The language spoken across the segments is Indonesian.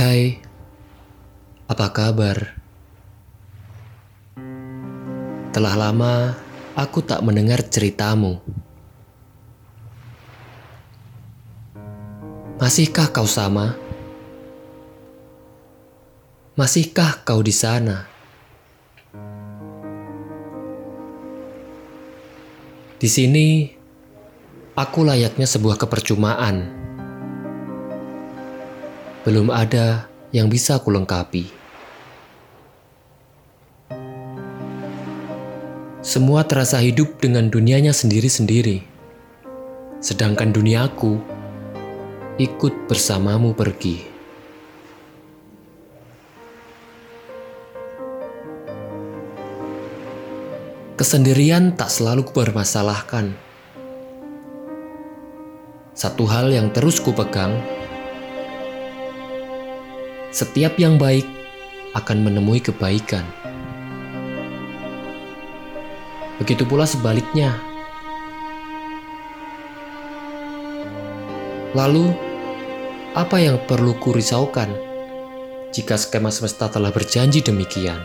Hai, apa kabar? Telah lama aku tak mendengar ceritamu. Masihkah kau sama? Masihkah kau di sana? Di sini, aku layaknya sebuah kepercumaan. Belum ada yang bisa kulengkapi. Semua terasa hidup dengan dunianya sendiri-sendiri. Sedangkan duniaku ikut bersamamu pergi. Kesendirian tak selalu kupermasalahkan. Satu hal yang terus kupegang, setiap yang baik akan menemui kebaikan. Begitu pula sebaliknya. Lalu, apa yang perlu kurisaukan jika skema semesta telah berjanji demikian?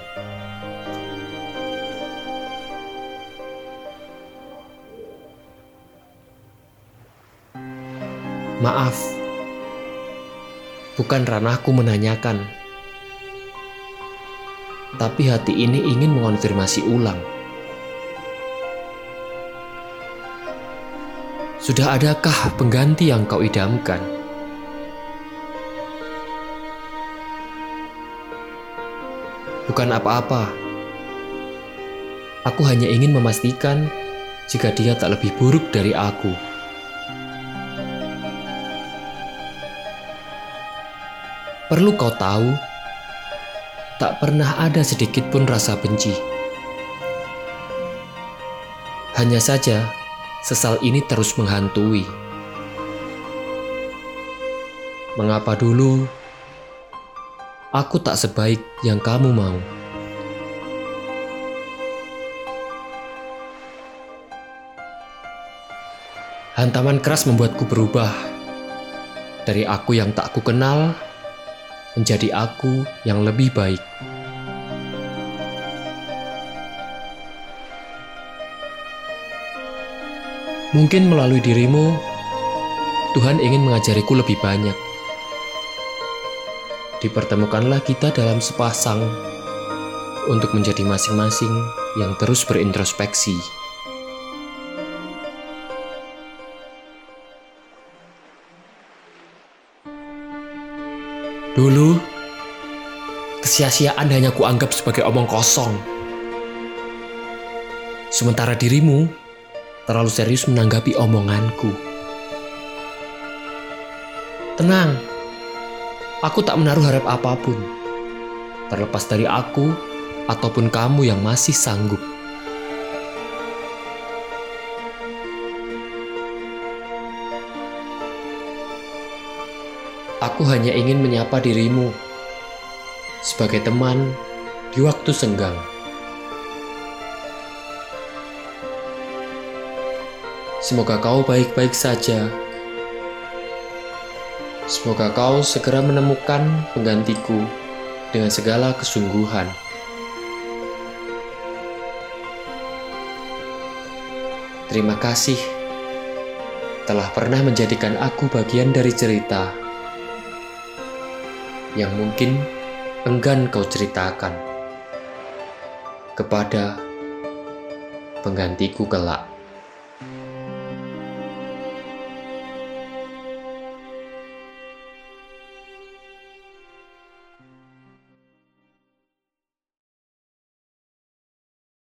Maaf, bukan ranahku menanyakan, tapi hati ini ingin mengonfirmasi ulang. Sudah adakah pengganti yang kau idamkan? Bukan apa-apa. Aku hanya ingin memastikan jika dia tak lebih buruk dari aku. Perlu kau tahu, tak pernah ada sedikit pun rasa benci. Hanya saja, sesal ini terus menghantui. Mengapa dulu aku tak sebaik yang kamu mau? Hantaman keras membuatku berubah dari aku yang tak ku kenal menjadi aku yang lebih baik. Mungkin melalui dirimu, Tuhan ingin mengajariku lebih banyak. Dipertemukanlah kita dalam sepasang untuk menjadi masing-masing yang terus berintrospeksi. Dulu, kesia-siaan hanya kuanggap sebagai omong kosong. Sementara dirimu terlalu serius menanggapi omonganku. Tenang, aku tak menaruh harap apa pun, terlepas dari aku ataupun kamu yang masih sanggup. Aku hanya ingin menyapa dirimu sebagai teman di waktu senggang. Semoga kau baik-baik saja. Semoga kau segera menemukan penggantiku dengan segala kesungguhan. Terima kasih telah pernah menjadikan aku bagian dari cerita yang mungkin enggan kau ceritakan kepada penggantiku kelak.